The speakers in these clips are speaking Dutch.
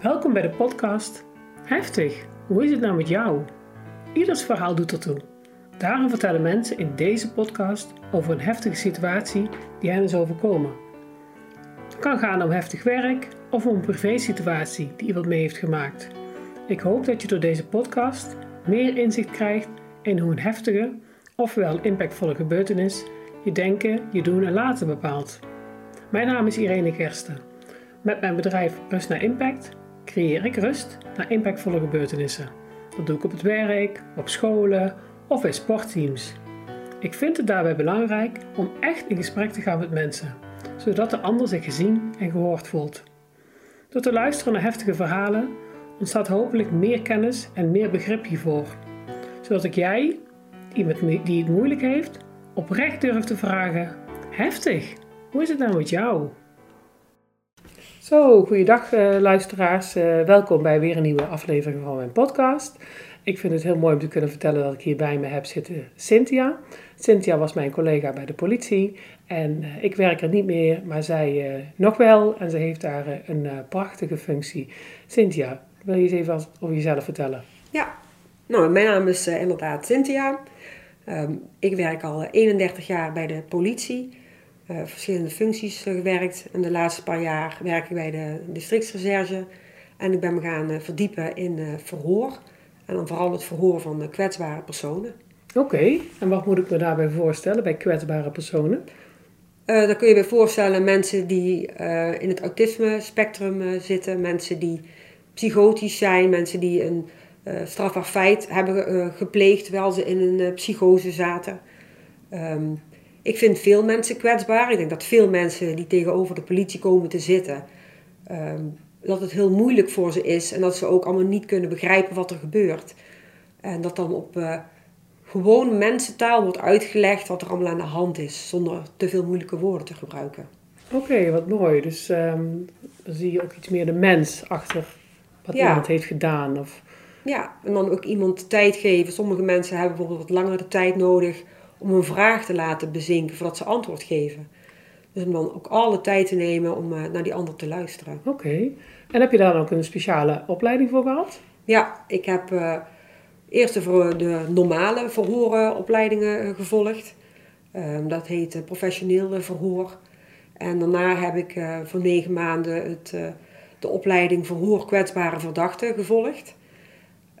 Welkom bij de podcast Heftig, hoe is het nou met jou? Ieders verhaal doet ertoe. Daarom vertellen mensen in deze podcast over een heftige situatie die hen is overkomen. Het kan gaan om heftig werk of om een privésituatie die iemand mee heeft gemaakt. Ik hoop dat je door deze podcast meer inzicht krijgt in hoe een heftige, ofwel impactvolle gebeurtenis je denken, je doen en laten bepaalt. Mijn naam is Irene Gersten. Met mijn bedrijf Rust naar Impact creëer ik rust naar impactvolle gebeurtenissen. Dat doe ik op het werk, op scholen of bij sportteams. Ik vind het daarbij belangrijk om echt in gesprek te gaan met mensen, zodat de ander zich gezien en gehoord voelt. Door te luisteren naar heftige verhalen ontstaat hopelijk meer kennis en meer begrip hiervoor, zodat ik jij, iemand die het moeilijk heeft, oprecht durf te vragen: Heftig, hoe is het nou met jou? Zo, goeiedag uh, luisteraars. Uh, welkom bij weer een nieuwe aflevering van mijn podcast. Ik vind het heel mooi om te kunnen vertellen dat ik hier bij me heb zitten Cynthia. Cynthia was mijn collega bij de politie en uh, ik werk er niet meer, maar zij nog wel en ze heeft daar een prachtige functie. Cynthia, wil je eens even over jezelf vertellen? Ja, nou, mijn naam is inderdaad Cynthia. Um, ik werk al 31 jaar bij de politie. Uh, verschillende functies uh, gewerkt. En de laatste paar jaar werk ik bij de districtsrecherche. En ik ben me gaan uh, verdiepen in verhoor. En dan vooral het verhoor van kwetsbare personen. Oké, en wat moet ik me daarbij voorstellen bij kwetsbare personen? daar kun je bij voorstellen mensen die in het autisme spectrum zitten. Mensen die psychotisch zijn. Mensen die een uh, strafbaar feit hebben uh, gepleegd terwijl ze in een uh, psychose zaten. Um, ik vind veel mensen kwetsbaar. Ik denk dat veel mensen die tegenover de politie komen te zitten, um, dat het heel moeilijk voor ze is en dat ze ook allemaal niet kunnen begrijpen wat er gebeurt. En dat dan op gewone mensentaal wordt uitgelegd wat er allemaal aan de hand is, zonder te veel moeilijke woorden te gebruiken. Oké, wat mooi. Dus um, dan zie je ook iets meer de mens achter wat ja. iemand heeft gedaan. Of... Ja, en dan ook iemand tijd geven. Sommige mensen hebben bijvoorbeeld wat langere tijd nodig om een vraag te laten bezinken voordat ze antwoord geven. Dus om dan ook alle tijd te nemen om uh, naar die ander te luisteren. Oké. En heb je daar dan ook een speciale opleiding voor gehad? Ja, ik heb uh, eerst de, de normale verhooropleidingen uh, gevolgd. Um, dat heet professioneel verhoor. En daarna heb ik voor negen maanden het, de opleiding verhoor kwetsbare verdachten gevolgd.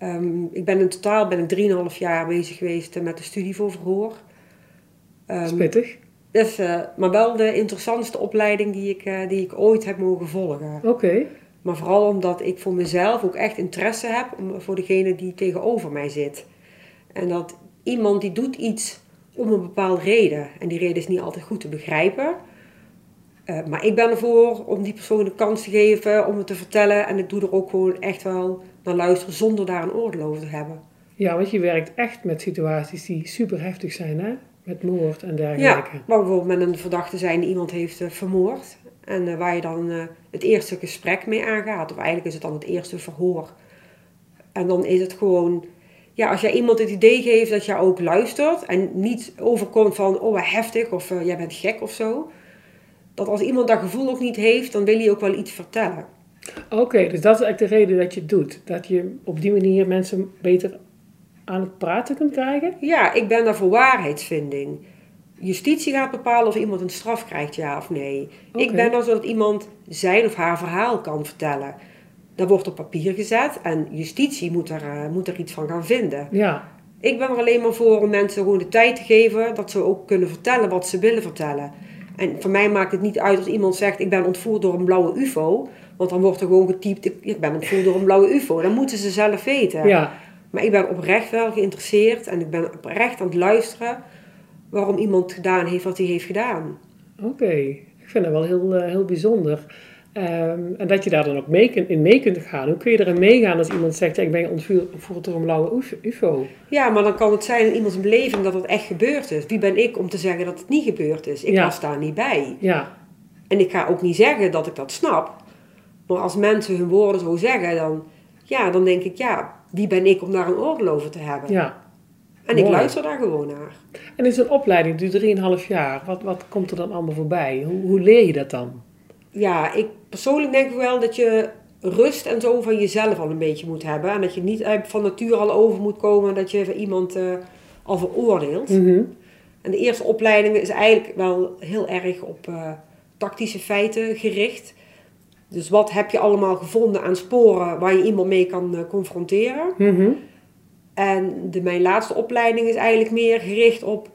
Um, ik ben in totaal ben ik 3,5 jaar bezig geweest met de studie voor verhoor. Um, Spittig. Dus, uh, maar wel de interessantste opleiding die ik, uh, die ik ooit heb mogen volgen. Oké. Okay. Maar vooral omdat ik voor mezelf ook echt interesse heb om, voor degene die tegenover mij zit. En dat iemand die doet iets om een bepaalde reden. En die reden is niet altijd goed te begrijpen. Uh, maar ik ben ervoor om die persoon de kans te geven om het te vertellen. En ik doe er ook gewoon echt wel naar luisteren zonder daar een oordeel over te hebben. Ja, want je werkt echt met situaties die super heftig zijn, hè? Met moord en dergelijke. Ja, maar bijvoorbeeld met een verdachte zijn die iemand heeft uh, vermoord. En uh, waar je dan uh, het eerste gesprek mee aangaat. Of eigenlijk is het dan het eerste verhoor. En dan is het gewoon... Ja, als jij iemand het idee geeft dat je ook luistert. En niet overkomt van, oh wat heftig. Of jij bent gek of zo. Dat als iemand dat gevoel ook niet heeft, dan wil hij ook wel iets vertellen. Oké, dus dat is eigenlijk de reden dat je het doet. Dat je op die manier mensen beter aan het praten kunt krijgen? Ja, ik ben daar voor waarheidsvinding. Justitie gaat bepalen of iemand een straf krijgt, ja of nee. Ik ben er zodat iemand zijn of haar verhaal kan vertellen. Dat wordt op papier gezet en justitie moet er, uh, moet er iets van gaan vinden. Ja. Ik ben er alleen maar voor om mensen gewoon de tijd te geven dat ze ook kunnen vertellen wat ze willen vertellen. En voor mij maakt het niet uit als iemand zegt: Ik ben ontvoerd door een blauwe UFO. Want dan wordt er gewoon getypt: Ik ben ontvoerd door een blauwe UFO. Dan moeten ze zelf weten. Ja. Maar ik ben oprecht wel geïnteresseerd en ik ben oprecht aan het luisteren waarom iemand gedaan heeft wat hij heeft gedaan. Oké, ik vind dat wel heel, uh, heel bijzonder. Um, en dat je daar dan ook mee, in mee kunt gaan. Hoe kun je erin meegaan als iemand zegt: Ik ben ontvoerd door een blauwe UFO? Ja, maar dan kan het zijn in iemands beleving dat het echt gebeurd is. Wie ben ik om te zeggen dat het niet gebeurd is? Ik was daar niet bij. Ja. En ik ga ook niet zeggen dat ik dat snap. Maar als mensen hun woorden zo zeggen, dan, ja, dan denk ik: Ja, wie ben ik om daar een oordeel over te hebben? Ja. En ik luister daar gewoon naar. En is een opleiding, duurt 3,5 jaar. Wat, wat komt er dan allemaal voorbij? Hoe, hoe leer je dat dan? Ja, ik persoonlijk denk wel dat je rust en zo van jezelf al een beetje moet hebben. En dat je niet van natuur al over moet komen dat je iemand eh, al veroordeelt. Mhm. En de eerste opleiding is eigenlijk wel heel erg op eh, tactische feiten gericht. Dus wat heb je allemaal gevonden aan sporen waar je iemand mee kan eh, confronteren? Mhm. En de, mijn laatste opleiding is eigenlijk meer gericht op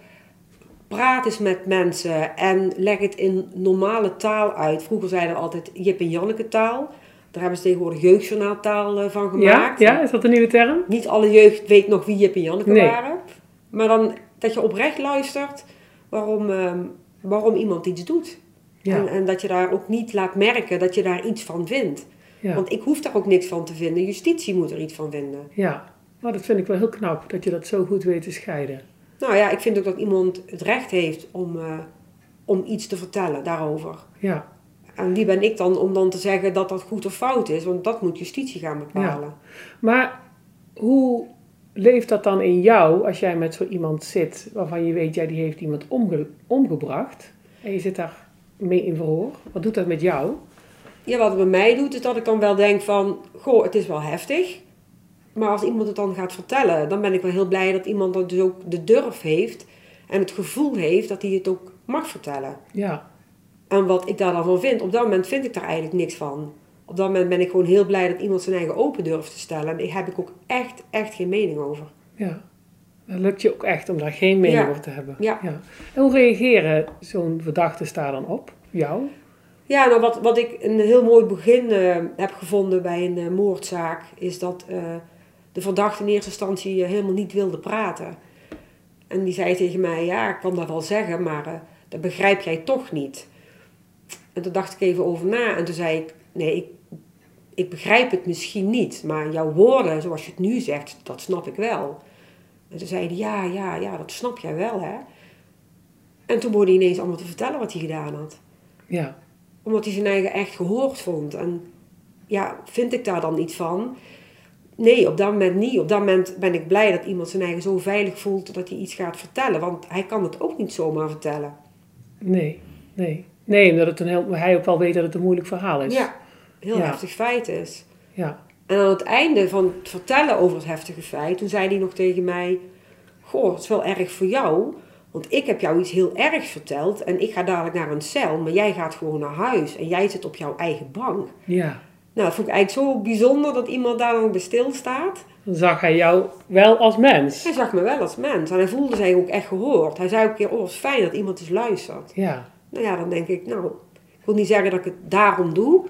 praat eens met mensen en leg het in normale taal uit. Vroeger zeiden we altijd Jip en Janneke taal. Daar hebben ze tegenwoordig jeugdjournaaltaal eh, van gemaakt. ja, is dat een nieuwe term? Niet alle jeugd weet nog wie Jip en Janneke Nee. waren. Maar dan dat je oprecht luistert waarom, ehm, waarom iemand iets doet. Ja. En, en dat je daar ook niet laat merken dat je daar iets van vindt. Ja. Want ik hoef daar ook niks van te vinden. Justitie moet er iets van vinden. ja. Maar dat vind ik wel heel knap, dat je dat zo goed weet te scheiden. Nou ja, ik vind ook dat iemand het recht heeft om, eh, om iets te vertellen daarover. Ja. En wie ben ik dan om dan te zeggen dat dat goed of fout is? Want dat moet justitie gaan bepalen. Maar hoe leeft dat dan in jou als jij met zo iemand zit waarvan je weet, ja, die heeft iemand omge- omgebracht en je zit daar mee in verhoor? Wat doet dat met jou? Ja, wat het bij mij doet, is dat ik dan wel denk van... Goh, het is wel heftig. Maar als iemand het dan gaat vertellen, dan ben ik wel heel blij dat iemand dan dus ook de durf heeft... en het gevoel heeft dat hij het ook mag vertellen. Ja, En wat ik daar dan van vind, op dat moment vind ik daar eigenlijk niks van. Op dat moment ben ik gewoon heel blij dat iemand zijn eigen open durft te stellen. En daar heb ik ook echt, echt geen mening over. ja. Dat lukt je ook echt om daar geen mening Ja. over te hebben. Ja. En hoe reageren zo'n verdachte daar dan op? Jou? Ja, nou wat, wat ik een heel mooi begin eh, heb gevonden bij een eh, moordzaak, is dat eh, de verdachte in eerste instantie helemaal niet wilde praten. En die zei tegen mij, ja, ik kan dat wel zeggen, maar dat begrijp jij toch niet. En toen dacht ik even over na en toen zei ik, nee, ik, ik begrijp het misschien niet, maar jouw woorden, zoals je het nu zegt, dat snap ik wel. En toen zei hij, ja, ja, ja, dat snap jij wel, hè. En toen begon hij ineens allemaal te vertellen wat hij gedaan had Ja, omdat hij zijn eigen echt gehoord vond. En ja, vind ik daar dan iets van? Nee, op dat moment niet. Op dat moment ben ik blij dat iemand zijn eigen zo veilig voelt dat hij iets gaat vertellen. Want hij kan het ook niet zomaar vertellen. nee, nee. Nee, omdat het een heel, hij ook wel weet dat het een moeilijk verhaal is. Ja, heel Ja. heftig feit is. Ja, En aan het einde van het vertellen over het heftige feit, toen zei hij nog tegen mij: Goh, het is wel erg voor jou. Want ik heb jou iets heel ergs verteld en ik ga dadelijk naar een cel, maar jij gaat gewoon naar huis en jij zit op jouw eigen bank. ja. Nou, dat vond ik eigenlijk zo bijzonder dat iemand daar dan bij stilstaat. Dan zag hij jou wel als mens. Hij zag me wel als mens en hij voelde zich ook echt gehoord. Hij zei ook een keer, oh, het is fijn dat iemand eens luistert. Ja, Nou ja, dan denk ik, nou, ik wil niet zeggen dat ik het daarom doe,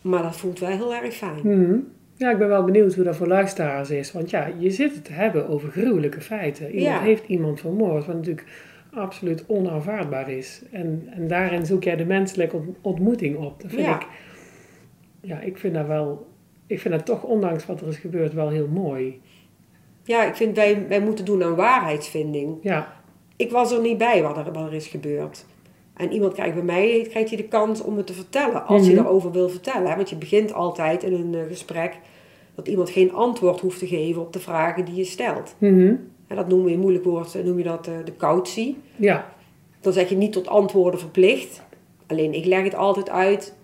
maar dat voelt wel heel erg fijn. Mhm. Ja, ik ben wel benieuwd hoe dat voor luisteraars is. Want ja, je zit het te hebben over gruwelijke feiten. Iemand Ja. heeft iemand vermoord, wat natuurlijk absoluut onaanvaardbaar is. En, en daarin zoek jij de menselijke ont- ontmoeting op. Dat vind Ja. ik, ja, ik vind dat wel, ik vind dat toch, ondanks wat er is gebeurd, wel heel mooi. Ja, ik vind wij, wij moeten doen aan waarheidsvinding. Ja, Ik was er niet bij wat er, wat er is gebeurd. En iemand krijgt bij mij, krijgt hij de kans om het te vertellen, als Mhm. hij daarover wil vertellen. Want je begint altijd in een eh, gesprek dat iemand geen antwoord hoeft te geven op de vragen die je stelt. Mhm. En dat noem je een moeilijk woord, eh, noem je dat eh, de cautie. ja, Dan zeg je niet tot antwoorden verplicht. Alleen ik leg het altijd uit.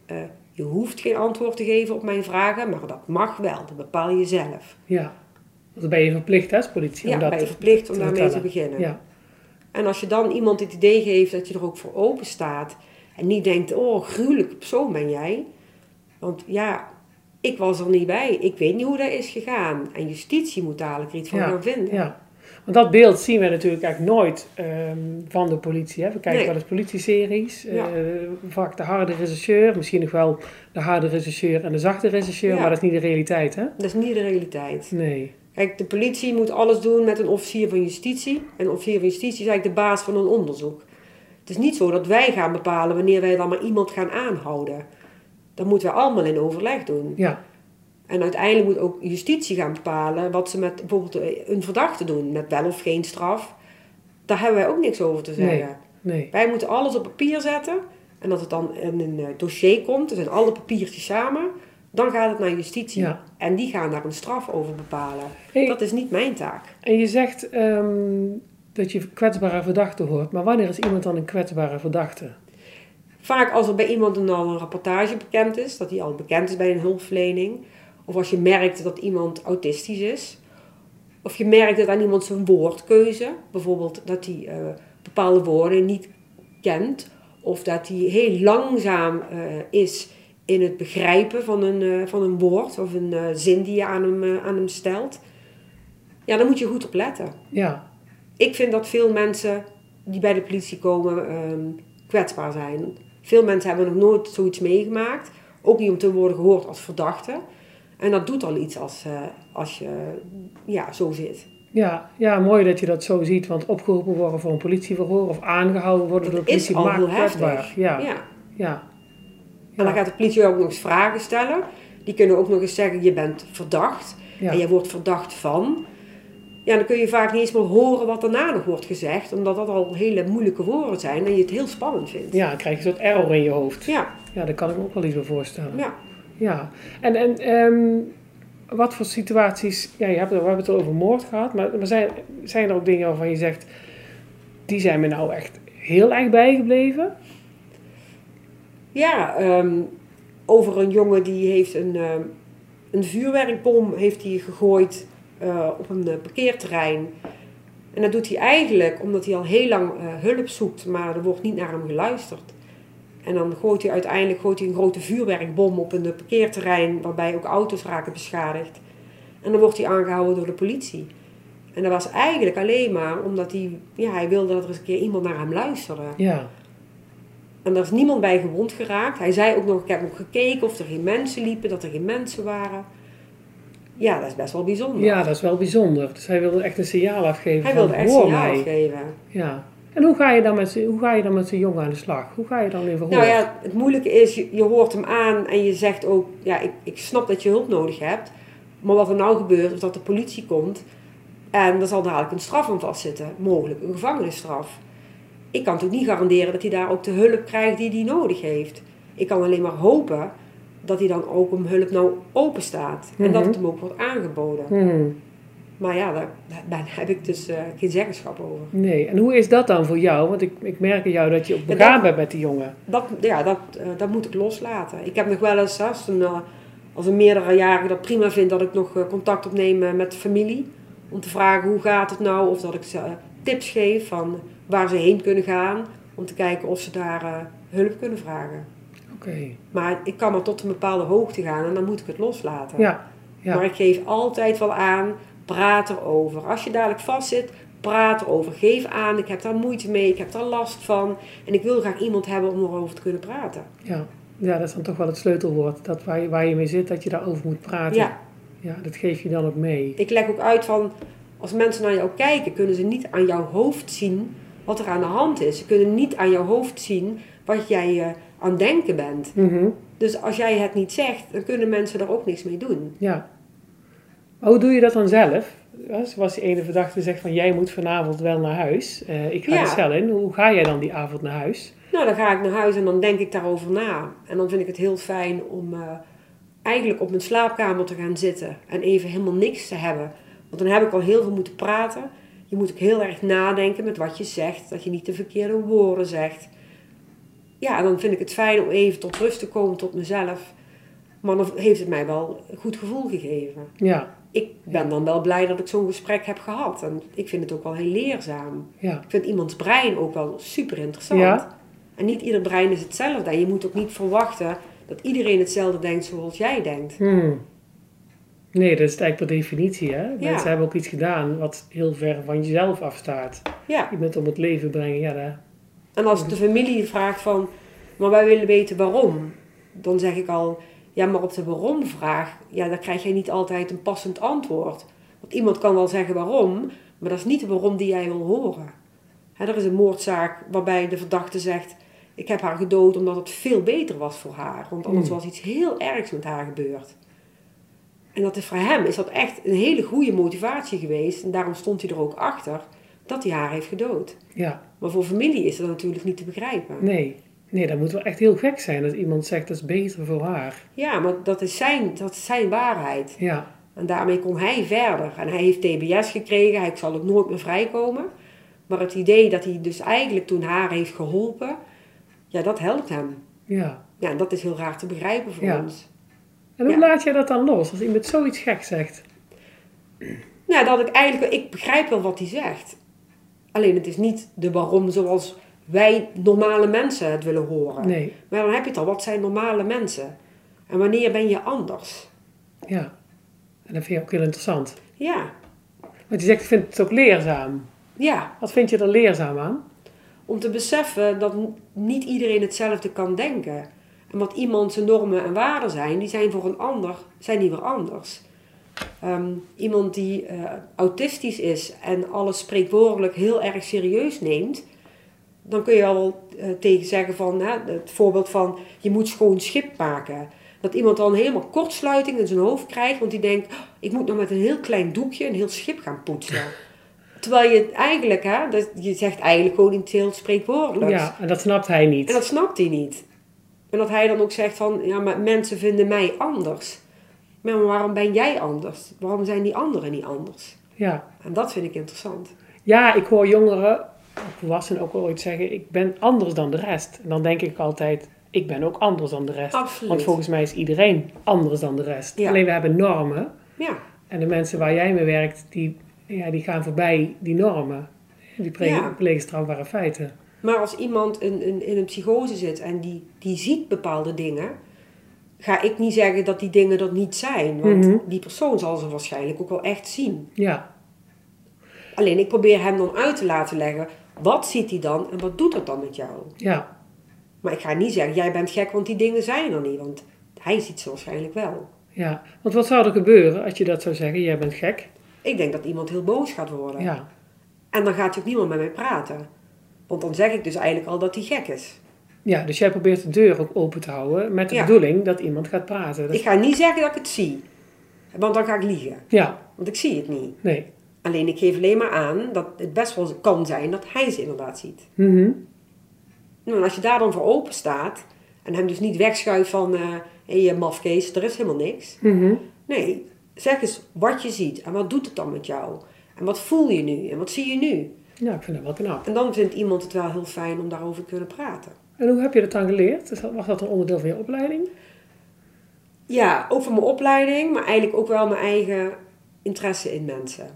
je hoeft geen antwoord te geven op mijn vragen, maar dat mag wel. Dat bepaal je zelf. ja. Dan ben je verplicht hè, als politie Ja, om dat ben je verplicht om daarmee te beginnen. Ja, En als je dan iemand het idee geeft dat je er ook voor open staat. En niet denkt, oh, gruwelijke persoon ben jij. Want ja, ik was er niet bij. Ik weet niet hoe dat is gegaan. En justitie moet dadelijk er iets van Ja, gaan vinden. ja. Want dat beeld zien we natuurlijk eigenlijk nooit ehm, van de politie. Hè? We kijken Nee. wel eens politieseries. Ja. eh, vaak de harde regisseur. Misschien nog wel de harde regisseur en de zachte. Ja. Maar dat is niet de realiteit, hè? Dat is niet de realiteit. Nee. Kijk, de politie moet alles doen met een officier van justitie. En een officier van justitie is eigenlijk de baas van een onderzoek. Het is niet zo dat wij gaan bepalen wanneer wij dan maar iemand gaan aanhouden. Dat moeten we allemaal in overleg doen. Ja, En uiteindelijk moet ook justitie gaan bepalen wat ze met bijvoorbeeld een verdachte doen. Met wel of geen straf. Daar hebben wij ook niks over te zeggen. nee. Wij moeten alles op papier zetten. En als het dan in een eh, dossier komt, er zijn alle papiertjes samen. Dan gaat het naar justitie. Ja. En die gaan daar een straf over bepalen. Hey, Dat is niet mijn taak. En je zegt ehm, dat je kwetsbare verdachten hoort. Maar wanneer is iemand dan een kwetsbare verdachte? Vaak als er bij iemand een, al een rapportage bekend is, dat hij al bekend is bij een hulpverlening. Of als je merkt dat iemand autistisch is. Of je merkt dat aan iemand zijn woordkeuze, bijvoorbeeld dat hij eh, bepaalde woorden niet kent. Of dat hij heel langzaam eh, is in het begrijpen van een, eh, van een woord of een zin die je aan hem, aan hem stelt. Ja, daar moet je goed op letten. Ja. Ik vind dat veel mensen die bij de politie komen ehm, kwetsbaar zijn. Veel mensen hebben nog nooit zoiets meegemaakt. Ook niet om te worden gehoord als verdachte. En dat doet al iets als, als je ja, zo zit. Ja, ja, mooi dat je dat zo ziet. Want opgeroepen worden voor een politieverhoor of aangehouden worden door de politie heel kwetsbaar. heftig. Ja. Ja. Ja. En dan gaat de politie ook nog eens vragen stellen. Die kunnen ook nog eens zeggen, je bent verdacht. En je wordt verdacht van. Ja, dan kun je vaak niet eens meer horen wat daarna nog wordt gezegd. Omdat dat al hele moeilijke woorden zijn en je het heel spannend vindt. Ja, dan krijg je een soort error in je hoofd. Ja, Ja, daar kan ik me ook wel iets bij voorstellen. ja. Ja, en, en ehm, wat voor situaties, ja, je hebt, we hebben het al over moord gehad, maar, maar zijn, zijn er ook dingen waarvan je zegt, die zijn me nou echt heel erg bijgebleven? Ja, ehm, over een jongen die heeft een, ehm, een vuurwerkbom heeft hij gegooid eh, op een eh, parkeerterrein. En dat doet hij eigenlijk omdat hij al heel lang eh, hulp zoekt, maar er wordt niet naar hem geluisterd. En dan gooit hij uiteindelijk gooit hij een grote vuurwerkbom op een parkeerterrein, waarbij ook auto's raken beschadigd. En dan wordt hij aangehouden door de politie. En dat was eigenlijk alleen maar omdat hij, ja, hij wilde dat er eens een keer iemand naar hem luisterde. Ja, En er is niemand bij gewond geraakt. Hij zei ook nog, ik heb nog gekeken of er geen mensen liepen, dat er geen mensen waren. Ja, dat is best wel bijzonder. ja, dat is wel bijzonder. Dus hij wilde echt een signaal afgeven Hij wilde echt hoor signaal mij. afgeven. Ja. En hoe ga je dan met hoe ga je dan met zo'n jongen aan de slag? Hoe ga je dan in verhoor? Nou ja, het moeilijke is, je, je hoort hem aan en je zegt ook, ja, ik, ik snap dat je hulp nodig hebt. Maar wat er nou gebeurt, is dat de politie komt en er zal dadelijk een straf aan vastzitten. Mogelijk een gevangenisstraf. Ik kan natuurlijk niet garanderen dat hij daar ook de hulp krijgt die hij nodig heeft. Ik kan alleen maar hopen dat hij dan ook om hulp nou open staat. En dat Mhm. het hem ook wordt aangeboden. Hmm, Maar ja, daar, daar heb ik dus eh, geen zeggenschap over. nee, en hoe is dat dan voor jou? Want ik, ik merk aan jou dat je op begaan bent met die jongen. Dat, ja, dat, eh, dat moet ik loslaten. Ik heb nog wel eens, als een, eh, als een meerderjarige dat prima vindt, dat ik nog contact opneem met de familie. Om te vragen hoe gaat het nou, of dat ik ze tips geef van waar ze heen kunnen gaan. Om te kijken of ze daar eh, hulp kunnen vragen. Oké, Maar ik kan maar tot een bepaalde hoogte gaan en dan moet ik het loslaten. ja. ja. Maar ik geef altijd wel aan, praat erover. Als je dadelijk vastzit, praat erover. Geef aan, ik heb daar moeite mee, ik heb daar last van. En ik wil graag iemand hebben om erover te kunnen praten. Ja. ja, dat is dan toch wel het sleutelwoord. Dat waar je, waar je mee zit, dat je daarover moet praten. Ja, Ja, dat geef je dan ook mee. ik leg ook uit van, als mensen naar jou kijken, kunnen ze niet aan jouw hoofd zien wat er aan de hand is. Ze kunnen niet aan jouw hoofd zien wat jij eh, aan het denken bent. Mhm, Dus als jij het niet zegt, dan kunnen mensen daar ook niks mee doen. Ja. Maar hoe doe je dat dan zelf? Zoals die ene verdachte zegt van jij moet vanavond wel naar huis. Eh, ik ga Ja. de cel in. Hoe ga jij dan die avond naar huis? Nou, dan ga ik naar huis en dan denk ik daarover na. En dan vind ik het heel fijn om eh, eigenlijk op mijn slaapkamer te gaan zitten en even helemaal niks te hebben. Want dan heb ik al heel veel moeten praten. Je moet ook heel erg nadenken met wat je zegt, dat je niet de verkeerde woorden zegt. Ja, dan vind ik het fijn om even tot rust te komen, tot mezelf. Maar dan heeft het mij wel een goed gevoel gegeven. Ja, Ik ben dan wel blij dat ik zo'n gesprek heb gehad. En ik vind het ook wel heel leerzaam. ja. Ik vind iemands brein ook wel super interessant. Ja. En niet ieder brein is hetzelfde. En je moet ook niet verwachten dat iedereen hetzelfde denkt zoals jij denkt. Hmm. Nee, dat is het eigenlijk per definitie. Hè? Ja. Mensen hebben ook iets gedaan wat heel ver van jezelf afstaat. Ja. Je bent om het leven brengen. Ja, En als de familie vraagt van, maar wij willen weten waarom. Dan zeg ik al, ja, maar op de waarom-vraag, ja, dan krijg jij niet altijd een passend antwoord. Want iemand kan wel zeggen waarom, maar dat is niet de waarom die jij wil horen. Hè, er is een moordzaak waarbij de verdachte zegt, ik heb haar gedood omdat het veel beter was voor haar. Want anders Hmm. was iets heel ergs met haar gebeurd. En dat is voor hem is dat echt een hele goede motivatie geweest. En daarom stond hij er ook achter dat hij haar heeft gedood. ja. Maar voor familie is dat natuurlijk niet te begrijpen. Nee. Nee, dat moet wel echt heel gek zijn dat iemand zegt dat is beter voor haar. Ja, maar dat is, zijn, dat is zijn waarheid. Ja, En daarmee kon hij verder. En hij heeft TBS gekregen, hij zal ook nooit meer vrijkomen. Maar het idee dat hij dus eigenlijk toen haar heeft geholpen, ja, dat helpt hem. Ja. Ja, en dat is heel raar te begrijpen voor Ja. ons. En hoe Ja. laat jij dat dan los als iemand zoiets gek zegt? Nou, dat ik eigenlijk, ik begrijp wel wat hij zegt. Alleen het is niet de waarom zoals wij normale mensen het willen horen. Nee. Maar dan heb je het al, wat zijn normale mensen? En wanneer ben je anders? Ja. En dat vind je ook heel interessant. Ja, Want je zegt, ik vind het ook leerzaam. ja. Wat vind je er leerzaam aan? Om te beseffen dat niet iedereen hetzelfde kan denken. Wat iemand zijn normen en waarden zijn, die zijn voor een ander, zijn die weer anders. Ehm, iemand die eh, autistisch is en alles spreekwoordelijk heel erg serieus neemt, dan kun je wel eh, tegen zeggen van, hè, het voorbeeld van, je moet schoon schip maken. Dat iemand dan helemaal kortsluiting in zijn hoofd krijgt, want die denkt, "Oh, ik moet nog met een heel klein doekje een heel schip gaan poetsen. Terwijl je eigenlijk, hè, dat, je zegt eigenlijk gewoon iets heel spreekwoordelijks. Ja, en dat snapt hij niet. En dat snapt hij niet. En dat hij dan ook zegt van, ja, maar mensen vinden mij anders. Maar waarom ben jij anders? Waarom zijn die anderen niet anders? Ja. En dat vind ik interessant. ja, ik hoor jongeren, volwassenen ook ooit zeggen, ik ben anders dan de rest. En dan denk ik altijd, ik ben ook anders dan de rest. Absoluut. Want volgens mij is iedereen anders dan de rest. Ja. Alleen we hebben normen. Ja, En de mensen waar jij mee werkt, die, ja, die gaan voorbij die normen. Die plegen, Ja. strafbare feiten. Maar als iemand in, in, in een psychose zit en die, die ziet bepaalde dingen, ga ik niet zeggen dat die dingen er niet zijn. Want Mhm. die persoon zal ze waarschijnlijk ook wel echt zien. Ja, Alleen ik probeer hem dan uit te laten leggen, wat ziet hij dan en wat doet dat dan met jou? ja, Maar ik ga niet zeggen, jij bent gek, want die dingen zijn er niet. Want hij ziet ze waarschijnlijk wel. ja. Want wat zou er gebeuren als je dat zou zeggen? Jij bent gek. Ik denk dat iemand heel boos gaat worden. Ja, En dan gaat ook niemand met mij praten. Want dan zeg ik dus eigenlijk al dat hij gek is. ja dus jij probeert de deur ook open te houden met de Ja. bedoeling dat iemand gaat praten. Dat- Ik ga niet zeggen dat ik het zie. Want dan ga ik liegen. Ja, Want ik zie het niet. nee. Alleen ik geef alleen maar aan dat het best wel kan zijn dat hij ze inderdaad ziet. Mhm. Nou, en als je daar dan voor open staat en hem dus niet wegschuift van... eh hé, je mafkees, er is helemaal niks. Mhm. Nee, zeg eens wat je ziet en wat doet het dan met jou? En wat voel je nu? En wat zie je nu? Ja, ik vind dat wel knap. En dan vindt iemand het wel heel fijn om daarover te kunnen praten. En hoe heb je dat dan geleerd? Was dat een onderdeel van je opleiding? Ja, ook van mijn opleiding, maar eigenlijk ook wel mijn eigen interesse in mensen.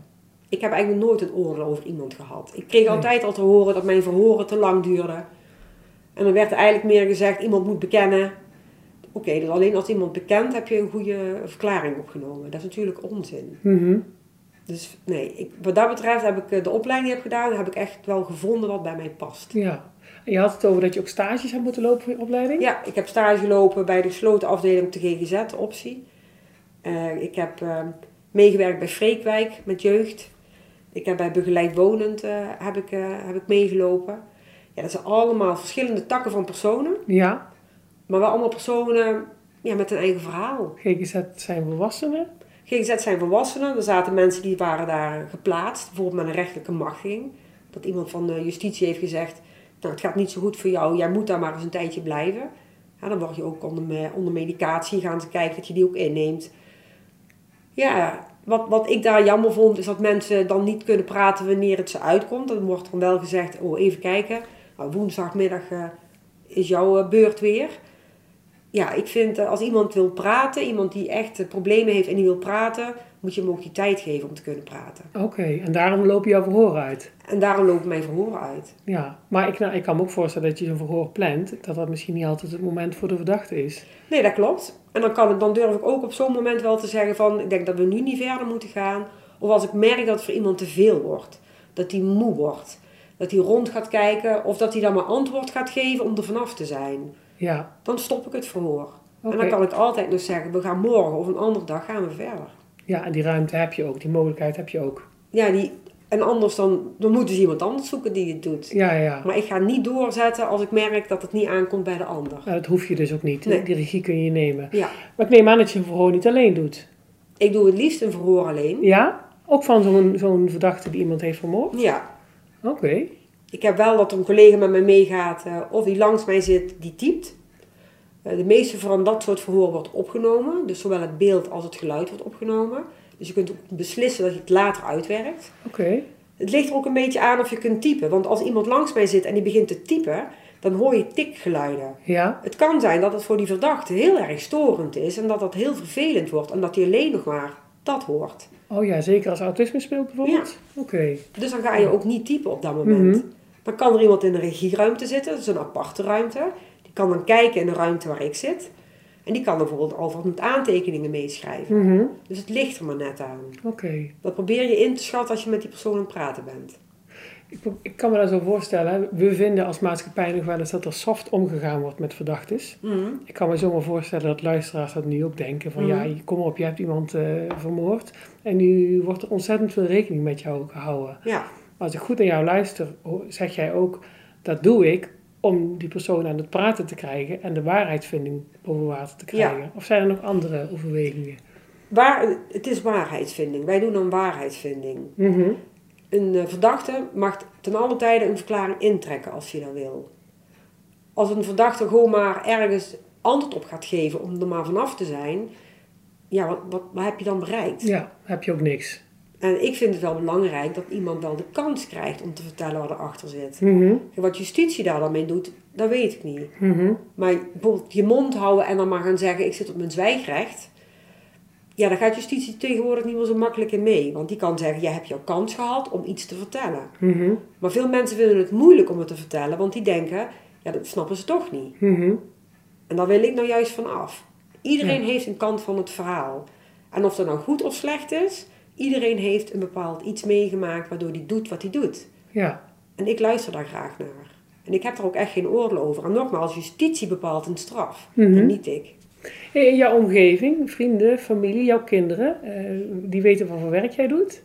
Ik heb eigenlijk nooit een oordeel over iemand gehad. Ik kreeg Nee. altijd al te horen dat mijn verhoren te lang duurden. En dan werd er eigenlijk meer gezegd, iemand moet bekennen. Oké, dus alleen als iemand bekent heb je een goede verklaring opgenomen. Dat is natuurlijk onzin. Mhm. Dus nee, ik, wat dat betreft heb ik eh, de opleiding die ik heb gedaan, heb ik echt wel gevonden wat bij mij past. Ja. En je had het over dat je ook stages hebt moeten lopen voor je opleiding? Ja, ik heb stage gelopen bij de gesloten afdeling op de GGZ, optie. Eh, ik heb eh, meegewerkt bij Freekwijk met jeugd. Ik heb bij Begeleid Wonend heb ik, heb ik meegelopen. Ja, dat zijn allemaal verschillende takken van personen. Ja. Maar wel allemaal personen ja, met een eigen verhaal. GGZ zijn volwassenen. GGZ zijn volwassenen. Er zaten mensen die waren daar geplaatst. Bijvoorbeeld met een rechtelijke machtiging. Dat iemand van de justitie heeft gezegd... Nou, het gaat niet zo goed voor jou. Jij moet daar maar eens een tijdje blijven. Ja, dan word je ook onder, onder medicatie. Gaan ze kijken dat je die ook inneemt. Ja, wat, wat ik daar jammer vond... is dat mensen dan niet kunnen praten wanneer het ze uitkomt. Dan wordt dan wel gezegd... Oh, even kijken. Nou, woensdagmiddag eh, is jouw eh, beurt weer. Ja, ik vind eh, als iemand wil praten... iemand die echt problemen heeft en die wil praten... moet je hem ook die tijd geven om te kunnen praten. Oké, en daarom loop je jouw verhoor uit. En daarom lopen mijn verhoren uit. Ja, maar ik, nou, ik kan me ook voorstellen dat je zo'n verhoor plant, dat dat misschien niet altijd het moment voor de verdachte is. Nee, dat klopt. En dan, kan ik, dan durf ik ook op zo'n moment wel te zeggen van... ik denk dat we nu niet verder moeten gaan. Of als ik merk dat het voor iemand te veel wordt. Dat hij moe wordt. Dat hij rond gaat kijken. Of dat hij dan maar antwoord gaat geven om er vanaf te zijn. Ja, Dan stop ik het verhoor. En dan kan ik altijd nog zeggen... we gaan morgen of een andere dag gaan we verder. Ja, en die ruimte heb je ook, die mogelijkheid heb je ook. Ja, die, en anders dan, dan moeten ze iemand anders zoeken die het doet. Ja, ja. Maar ik ga niet doorzetten als ik merk dat het niet aankomt bij de ander. Nou, dat hoef je dus ook niet. Nee. Die regie kun je nemen. Ja, Maar ik neem aan dat je een verhoor niet alleen doet. ik doe het liefst een verhoor alleen. Ja? Ook van zo'n zo'n verdachte die iemand heeft vermoord? Ja, Oké. Ik heb wel dat een collega met mij meegaat eh, of die langs mij zit, die typt. Eh, de meeste van dat soort verhoor wordt opgenomen. Dus zowel het beeld als het geluid wordt opgenomen. Dus je kunt ook beslissen dat je het later uitwerkt. Oké. Het ligt er ook een beetje aan of je kunt typen. Want als iemand langs mij zit en die begint te typen, dan hoor je tikgeluiden. Ja? Het kan zijn dat het voor die verdachte heel erg storend is en dat dat heel vervelend wordt en dat hij alleen nog maar dat hoort. Oh ja, zeker als autisme speelt bijvoorbeeld? Oké. Dus dan ga je ook niet typen op dat moment. Mhm. Dan kan er iemand in een regieruimte zitten, dat is een aparte ruimte. Die kan dan kijken in de ruimte waar ik zit. En die kan bijvoorbeeld alvast met aantekeningen meeschrijven. Mhm. Dus het ligt er maar net aan. Oké. Dat probeer je in te schatten als je met die persoon aan het praten bent. Ik, ik kan me dat zo voorstellen. We vinden als maatschappij nog wel eens dat er soft omgegaan wordt met verdachten. Mhm. Ik kan me zomaar voorstellen dat luisteraars dat nu ook denken. Van Mhm. ja, kom op, je hebt iemand eh, vermoord. En nu wordt er ontzettend veel rekening met jou gehouden. Ja, Als ik goed naar jou luister, zeg jij ook... Dat doe ik om die persoon aan het praten te krijgen... en de waarheidsvinding boven water te Ja. krijgen. Of zijn er nog andere overwegingen? Waar, het is waarheidsvinding. Wij doen dan waarheidsvinding. Mhm. Een eh, verdachte mag ten alle tijde een verklaring intrekken als hij dat wil. Als een verdachte gewoon maar ergens antwoord op gaat geven om er maar vanaf te zijn, ja, wat, wat, wat heb je dan bereikt? Ja, heb je ook niks. En ik vind het wel belangrijk dat iemand wel de kans krijgt om te vertellen wat erachter zit. Mhm. En wat justitie daar dan mee doet, dat weet ik niet. Mhm. Maar bijvoorbeeld je mond houden en dan maar gaan zeggen: ik zit op mijn zwijgrecht. Ja, daar gaat justitie tegenwoordig niet meer zo makkelijk in mee. Want die kan zeggen: jij hebt jouw kans gehad om iets te vertellen. Mhm. Maar veel mensen vinden het moeilijk om het te vertellen, want die denken: ja, dat snappen ze toch niet. En daar wil ik nou juist van af. Iedereen Ja. heeft een kant van het verhaal. En of dat nou goed of slecht is, iedereen heeft een bepaald iets meegemaakt waardoor hij doet wat hij doet. Ja. En ik luister daar graag naar. En ik heb er ook echt geen oordeel over. En nogmaals, justitie bepaalt een straf. Mhm. En niet ik. In jouw omgeving, vrienden, familie, jouw kinderen, eh, die weten wat voor werk jij doet?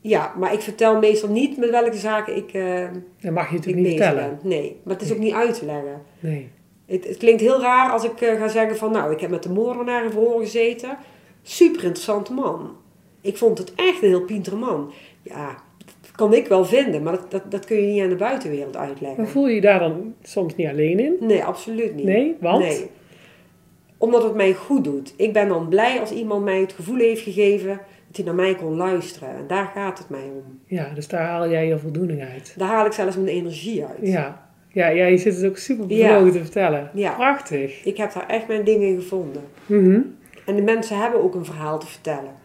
Ja, maar ik vertel meestal niet met welke zaken ik, eh, Dat mag je natuurlijk niet vertellen. ben. Nee, maar het is ook niet uit te leggen. Nee. Het, het klinkt heel raar als ik eh, ga zeggen van... Nou, ik heb met de moordenaar in verhoor gezeten. Super interessante man. Ik vond het echt een heel pintere man. Ja, dat kan ik wel vinden. Maar dat, dat, dat kun je niet aan de buitenwereld uitleggen. Maar voel je je daar dan soms niet alleen in? Nee, absoluut niet. Nee, want? Nee. Omdat het mij goed doet. Ik ben dan blij als iemand mij het gevoel heeft gegeven dat hij naar mij kon luisteren. En daar gaat het mij om. Ja, dus daar haal jij je voldoening uit. Daar haal ik zelfs mijn energie uit. Ja. Ja, ja je zit het ook super Ja. bevlogen te vertellen. Ja. Prachtig. Ik heb daar echt mijn dingen in gevonden. Mhm. En de mensen hebben ook een verhaal te vertellen.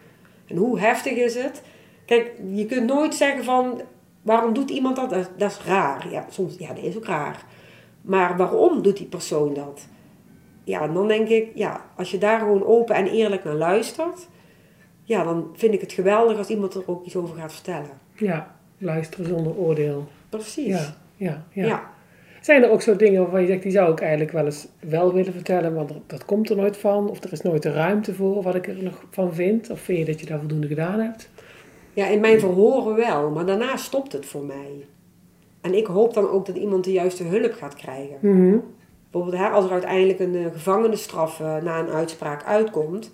En hoe heftig is het? Kijk, je kunt nooit zeggen van waarom doet iemand dat? Dat, dat is raar. Ja, soms, ja, dat is ook raar. Maar waarom doet die persoon dat? Ja, en dan denk ik, ja, als je daar gewoon open en eerlijk naar luistert, ja, dan vind ik het geweldig als iemand er ook iets over gaat vertellen. Ja, luisteren zonder oordeel. Precies. Ja, ja, ja. ja. Zijn er ook zo dingen waarvan je zegt, die zou ik eigenlijk wel eens wel willen vertellen, maar dat, komt er nooit van? Of er is nooit de ruimte voor, wat ik er nog van vind? Of vind je dat je daar voldoende gedaan hebt? Ja, in mijn verhoren wel, maar daarna stopt het voor mij. En ik hoop dan ook dat iemand de juiste hulp gaat krijgen. Mhm. Bijvoorbeeld hè, als er uiteindelijk een eh, gevangenisstraf eh, na een uitspraak uitkomt,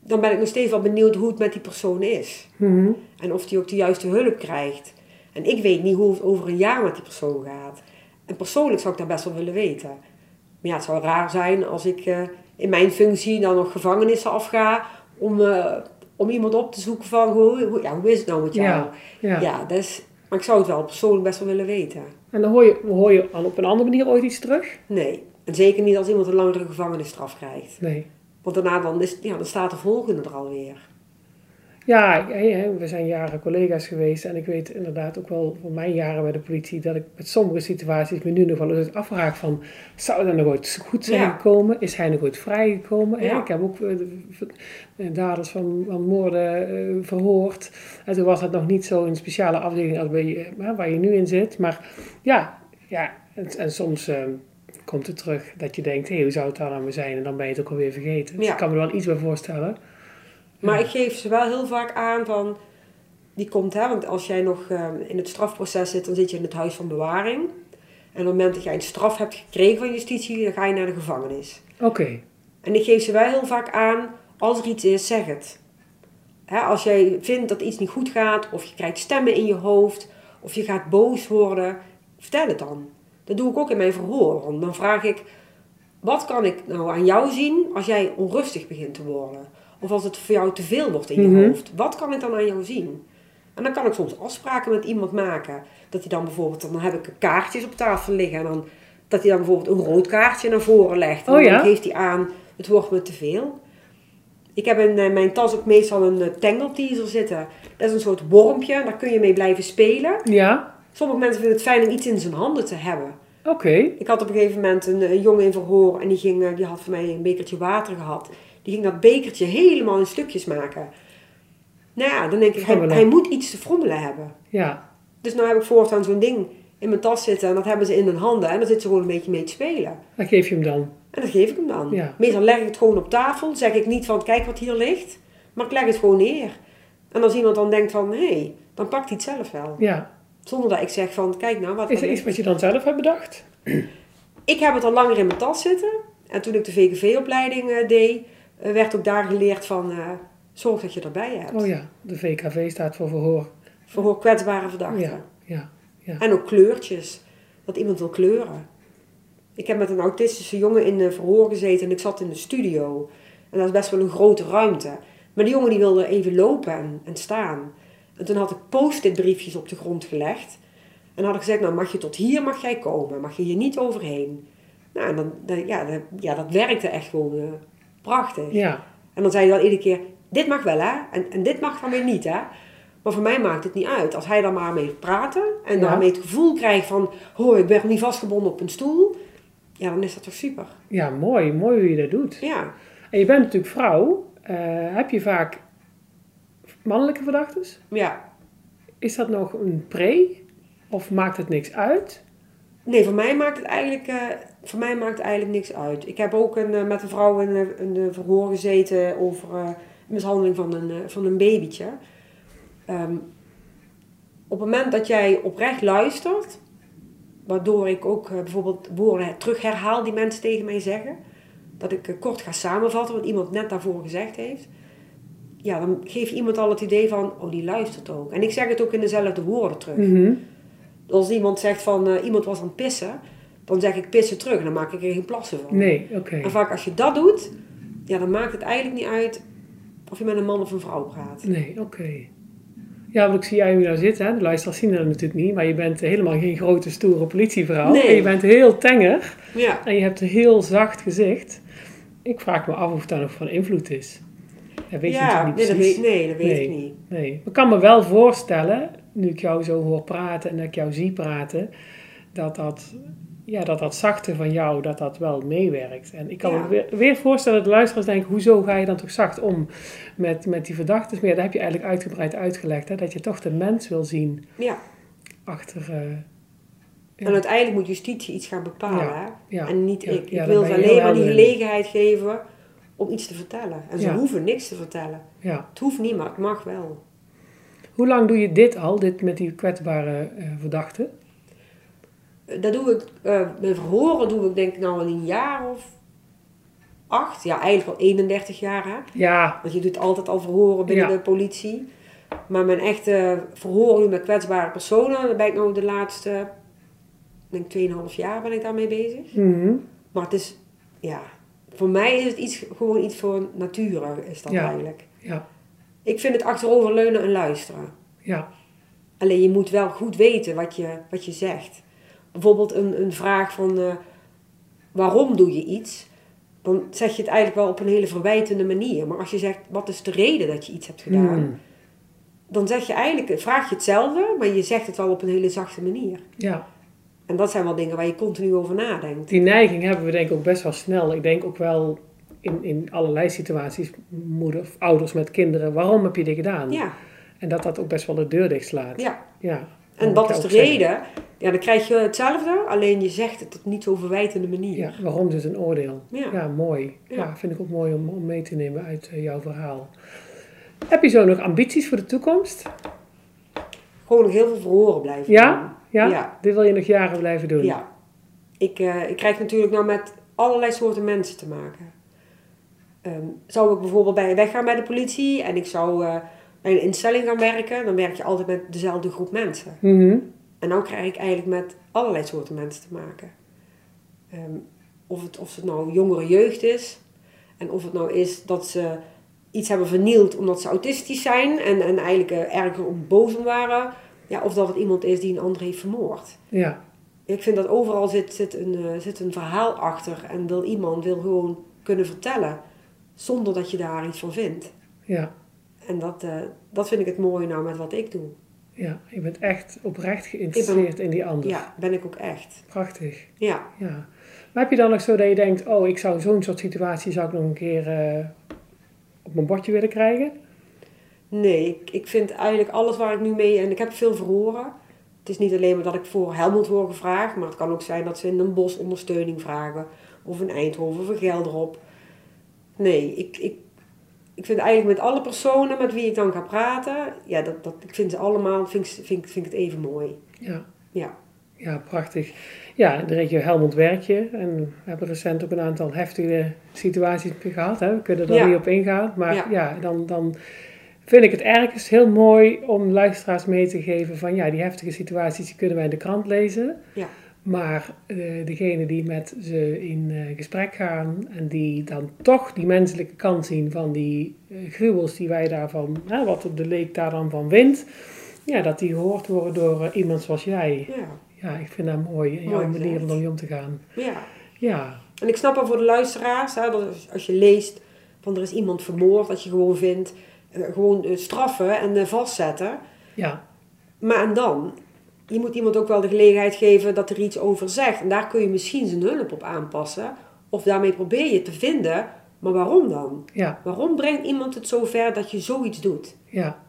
dan ben ik nog steeds wel benieuwd hoe het met die persoon is. Mhm. En of die ook de juiste hulp krijgt. En ik weet niet hoe het over een jaar met die persoon gaat. En persoonlijk zou ik dat best wel willen weten. Maar ja, het zou raar zijn als ik eh, in mijn functie dan nog gevangenissen afga om, eh, om iemand op te zoeken van hoe, hoe, ja, hoe is het nou met jou? Ja, ja. ja is, maar ik zou het wel persoonlijk best wel willen weten. En dan hoor je, hoor je al op een andere manier ooit iets terug? Nee. En zeker niet als iemand een langere gevangenisstraf krijgt. Nee. Want daarna dan, is, ja, dan staat de volgende er alweer. Ja, we zijn jaren collega's geweest en ik weet inderdaad ook wel van mijn jaren bij de politie dat ik met sommige situaties me nu nog wel eens afvraag van, zou dat nog ooit goed zijn Ja. gekomen? Is hij nog ooit vrijgekomen? Ja. Ik heb ook eh, daders van, van moorden eh, verhoord en toen was het nog niet zo een speciale afdeling als bij, hè, waar je nu in zit. Maar ja, ja en, en soms eh, komt het terug dat je denkt, hé, hoe zou het daar nou zijn? En dan ben je het ook alweer vergeten. Dus Ja. ik kan me er wel iets bij voorstellen. Maar ik geef ze wel heel vaak aan van, die komt hè, want als jij nog eh, in het strafproces zit, dan zit je in het huis van bewaring. En op het moment dat jij een straf hebt gekregen van justitie, dan ga je naar de gevangenis. Oké, En ik geef ze wel heel vaak aan, als er iets is, zeg het. Hè, als jij vindt dat iets niet goed gaat, of je krijgt stemmen in je hoofd, of je gaat boos worden, vertel het dan. Dat doe ik ook in mijn verhoor. Want dan vraag ik, wat kan ik nou aan jou zien als jij onrustig begint te worden? Of als het voor jou te veel wordt in je Mhm. hoofd. Wat kan ik dan aan jou zien? En dan kan ik soms afspraken met iemand maken. Dat hij dan bijvoorbeeld, dan heb ik kaartjes op tafel liggen. En dan, dat hij dan bijvoorbeeld een rood kaartje naar voren legt. En Oh ja? dan geeft hij aan, het wordt me te veel. Ik heb in eh, mijn tas ook meestal een eh, tangle teaser zitten. Dat is een soort wormpje, daar kun je mee blijven spelen. Ja, Sommige mensen vinden het fijn om iets in zijn handen te hebben. oké. Ik had op een gegeven moment een, een jongen in verhoor en die, ging, eh, die had van mij een bekertje water gehad. Die ging dat bekertje helemaal in stukjes maken. Nou ja, dan denk ik, hij, hij moet iets te frommelen hebben. Ja, Dus nou heb ik voortaan zo'n ding in mijn tas zitten en dat hebben ze in hun handen. En dan zitten ze gewoon een beetje mee te spelen. dan geef je hem dan. En dat geef ik hem dan. Ja. Meestal leg ik het gewoon op tafel. Zeg ik niet van, kijk wat hier ligt. Maar ik leg het gewoon neer. En als iemand dan denkt van, hé, hey, dan pakt hij het zelf wel. Ja. Zonder dat ik zeg van, kijk nou wat Is er iets wat je dan zelf hebt bedacht? Ik heb het al langer in mijn tas zitten. En toen ik de VKV-opleiding eh, deed, werd ook daar geleerd van eh, zorg dat je erbij hebt. Oh ja, de VKV staat voor verhoor. Voor kwetsbare verdachten. Ja, ja, ja. En ook kleurtjes. Dat iemand wil kleuren. Ik heb met een autistische jongen in de verhoor gezeten en ik zat in de studio. En dat is best wel een grote ruimte. Maar die jongen die wilde even lopen en, en staan. En toen had ik post-it briefjes op de grond gelegd. En had ik gezegd, nou mag je tot hier mag jij komen. Mag je hier niet overheen. Nou, en dan, dan- ja, dat, ja, dat werkte echt gewoon eh, prachtig. Ja, En dan zei hij dan iedere keer, dit mag wel hè, en, en dit mag van mij niet hè. Maar voor mij maakt het niet uit. Als hij dan maar mee praten en Ja. daarmee het gevoel krijgt van, oh ik ben niet vastgebonden op een stoel. Ja, dan is dat toch super. ja mooi. Mooi hoe je dat doet. Ja, En je bent natuurlijk vrouw. Eh, heb je vaak mannelijke verdachtes? ja. Is dat nog een pre? Of maakt het niks uit? Nee, voor mij maakt het eigenlijk, eh, voor mij maakt het eigenlijk niks uit. Ik heb ook een, eh, met een vrouw in, een- de verhoor gezeten over eh, mishandeling van een, eh, van een babytje. Ehm, op het moment dat jij oprecht luistert, waardoor ik ook eh, bijvoorbeeld woorden terug herhaal die mensen tegen mij zeggen, dat ik eh, kort ga samenvatten wat iemand net daarvoor gezegd heeft, ja, dan geeft iemand al het idee van, oh die luistert ook. En ik zeg het ook in dezelfde woorden terug. Mhm. Als iemand zegt van eh, iemand was aan het pissen, dan zeg ik pissen terug en dan maak ik er geen plassen van. Nee, oké. En vaak als je dat doet, ja, dan maakt het eigenlijk niet uit of je met een man of een vrouw praat. Nee, oké. Ja, want ik zie jij nu daar zitten. Hè? De luisteraars zien dat natuurlijk niet. Maar je bent helemaal geen grote, stoere politievrouw. Nee. En je bent heel tenger. Ja, En je hebt een heel zacht gezicht. Ik vraag me af of dat nog van invloed is. Dat weet je ja nee, niet dat precies. weet, nee, dat weet Nee. ik niet. Nee. Ik kan me wel voorstellen, nu ik jou zo hoor praten en dat ik jou zie praten, dat dat, ja, dat, dat zachte van jou, dat dat wel meewerkt. En ik kan Ja. me weer, weer voorstellen dat de luisteraars denken, hoezo ga je dan toch zacht om met, met die verdachten? Maar ja, dat heb je eigenlijk uitgebreid uitgelegd, hè? dat je toch de mens wil zien Ja. achter... Ja. En uiteindelijk moet justitie iets gaan bepalen. Hè? En niet ik. ik wil ze alleen maar die gelegenheid geven om iets te vertellen. En ze hoeven niks te vertellen. ja. Het hoeft niet, maar het mag wel. Hoe lang doe je dit al, dit met die kwetsbare eh, verdachten? Dat doe ik, eh mijn verhoren doe ik denk ik nou al een jaar of acht. Ja, eigenlijk al 31 jaar hè. Ja, Want je doet altijd al verhoren binnen Ja. de politie. Maar mijn echte verhoren nu met kwetsbare personen, daar ben ik nou de laatste, denk 2,5 jaar ben ik daarmee bezig. mhm. Maar het is, ja, voor mij is het iets, gewoon iets voor nature, is dat Ja. eigenlijk. ja, Ik vind het achteroverleunen en luisteren. ja, Alleen je moet wel goed weten wat je, wat je zegt. Bijvoorbeeld een, een vraag van eh, waarom doe je iets? Dan zeg je het eigenlijk wel op een hele verwijtende manier. Maar als je zegt wat is de reden dat je iets hebt gedaan? Mhm. Dan zeg je eigenlijk, vraag je hetzelfde, maar je zegt het wel op een hele zachte manier. ja. En dat zijn wel dingen waar je continu over nadenkt. Die neiging hebben we denk ik ook best wel snel. Ik denk ook wel in, in allerlei situaties, moeder of ouders met kinderen, waarom heb je dit gedaan? Ja, En dat dat ook best wel de deur dicht slaat. ja. Ja. En wat is de zeggen. reden? Ja, dan krijg je hetzelfde, alleen je zegt het op niet zo verwijtende manier. Ja, waarom dus een oordeel? Ja. Ja, mooi. Ja. Ja. vind ik ook mooi om, om mee te nemen uit eh, jouw verhaal. Heb je zo nog ambities voor de toekomst? Gewoon nog heel veel verhoren blijven Ja? Ja? Ja. Dit wil je nog jaren blijven doen? Ja. Ik, eh, ik krijg natuurlijk nou met allerlei soorten mensen te maken. Ehm, zou ik bijvoorbeeld bij weggaan bij de politie en ik zou eh, bij een instelling gaan werken, dan werk je altijd met dezelfde groep mensen. Mhm. En nou krijg ik eigenlijk met allerlei soorten mensen te maken. Ehm, of, het, of het nou jongere jeugd is en of het nou is dat ze iets hebben vernield omdat ze autistisch zijn en, en eigenlijk uh, erger om om waren. Ja, of dat het iemand is die een ander heeft vermoord. Ja. Ik vind dat overal zit, zit, een, uh, zit een verhaal achter en wil iemand wil gewoon kunnen vertellen zonder dat je daar iets van vindt. Ja. En dat, uh, dat vind ik het mooie nou met wat ik doe. Ja, je bent echt oprecht geïnteresseerd in die ander. Ja, ben ik ook echt. Prachtig. Ja. ja. Maar heb je dan nog zo dat je denkt, oh, ik zou zo'n soort situatie zou ik nog een keer uh, op mijn bordje willen krijgen? Nee, ik, ik vind eigenlijk alles waar ik nu mee... En ik heb veel verhoren. Het is niet alleen maar dat ik voor Helmond word gevraagd. Maar het kan ook zijn dat ze in een bos ondersteuning vragen. Of in Eindhoven of in Gelderop. Nee, ik, ik, ik vind eigenlijk met alle personen met wie ik dan ga praten... Ja, dat, dat, ik vind ze allemaal... Vind, vind, vind ik het even mooi. Ja. Ja. Ja, prachtig. Ja, in de regio Helmond werk je. En we hebben recent ook een aantal heftige situaties gehad. Hè. We kunnen er Ja. niet op ingaan. Maar Ja. ja, dan, dan vind ik het ergens heel mooi om luisteraars mee te geven van... Ja, die heftige situaties die kunnen wij in de krant lezen. Ja. Maar eh, degene die met ze in eh, gesprek gaan en die dan toch die menselijke kant zien van die eh, gruwels die wij daarvan, hè, wat de leek daar dan van vindt, ja, dat die gehoord worden door iemand zoals jij. Ja. Ja, ik vind dat mooi, Mooi jouw manier om ermee om te gaan. Ja. Ja, En ik snap wel voor de luisteraars, hè, dat als- je leest van er is iemand vermoord, dat je gewoon vindt, gewoon straffen en vastzetten. ja, Maar en dan? Je moet iemand ook wel de gelegenheid geven dat er iets over zegt. En daar kun je misschien zijn hulp op aanpassen. Of daarmee probeer je te vinden. Maar waarom dan? ja, Waarom brengt iemand het zo ver dat je zoiets doet? ja.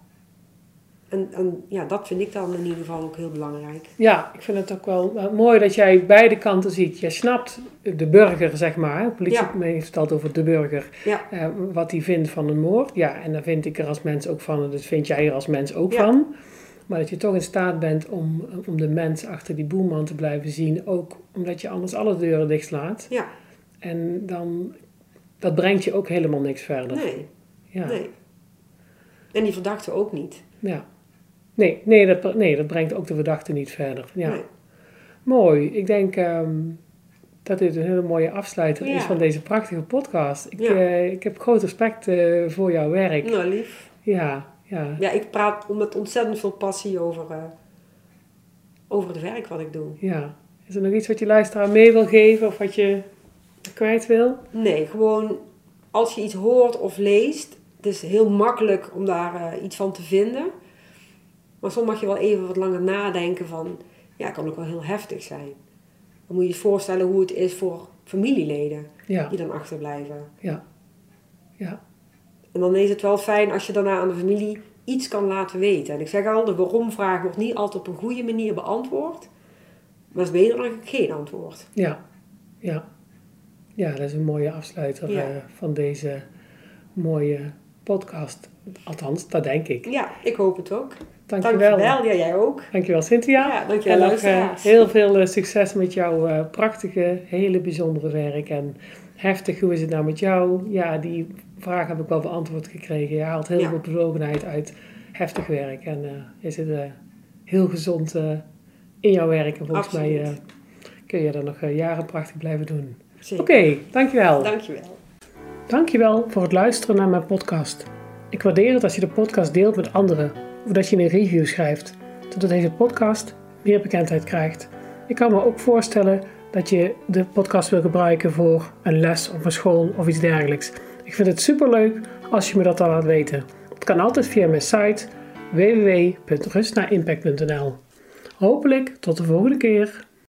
En, en ja, dat vind ik dan in ieder geval ook heel belangrijk. Ja, ik vind het ook wel mooi dat jij beide kanten ziet. Je snapt de burger, zeg maar. hè. Politie Ja. heeft het over de burger. Ja, eh, wat hij vindt van een moord. Ja, en dan vind ik er als mens ook van. en Dat vind jij er als mens ook Ja. van. Maar dat je toch in staat bent om, om de mens achter die boelman te blijven zien. Ook omdat je anders alle deuren dichtslaat. ja, En dan, dat brengt je ook helemaal niks verder. nee, ja. nee. En die verdachte ook niet. Ja. Nee, nee, dat, nee, dat brengt ook de verdachte niet verder. Ja. Nee. Mooi. Ik denk ehm, dat dit een hele mooie afsluiter Ja. is van deze prachtige podcast. Ik, Ja. eh, ik heb groot respect eh, voor jouw werk. Nou, lief. Ja, ja. Ja, ik praat met ontzettend veel passie over, eh, over het werk wat ik doe. ja. Is er nog iets wat je luisteraar mee wil geven of wat je kwijt wil? Nee, gewoon als je iets hoort of leest, het is heel makkelijk om daar eh, iets van te vinden. Maar soms mag je wel even wat langer nadenken van, ja, het kan ook wel heel heftig zijn. Dan moet je je voorstellen hoe het is voor familieleden Ja, die dan achterblijven. ja. Ja, En dan is het wel fijn als je daarna aan de familie iets kan laten weten. En ik zeg al, de waarom-vraag wordt niet altijd op een goede manier beantwoord. Maar het is beter dan geen antwoord. ja, ja. Ja, dat is een mooie afsluiter Ja. eh, van deze mooie podcast. Althans, dat denk ik. Ja, ik hoop het ook. Dankjewel. Dankjewel, ja, jij ook. Dankjewel Cynthia. Ja, dankjewel, en eh, heel veel eh, succes met jouw prachtige, hele bijzondere werk. En heftig, hoe is het nou met jou? Ja, die vraag heb ik wel beantwoord gekregen. Je haalt heel Ja. veel bevlogenheid uit heftig werk. En eh je zit eh, heel gezond eh, in jouw werk. En volgens mij Absoluut. kun je dat nog jaren prachtig blijven doen. Oké, dankjewel. Dankjewel. Dankjewel voor het luisteren naar mijn podcast. Ik waardeer het als je de podcast deelt met anderen of dat je een review schrijft, zodat deze podcast meer bekendheid krijgt. Ik kan me ook voorstellen dat je de podcast wil gebruiken voor een les of een school of iets dergelijks. Ik vind het superleuk als je me dat dan laat weten. Het kan altijd via mijn site www.rustnaimpact.nl. Hopelijk tot de volgende keer.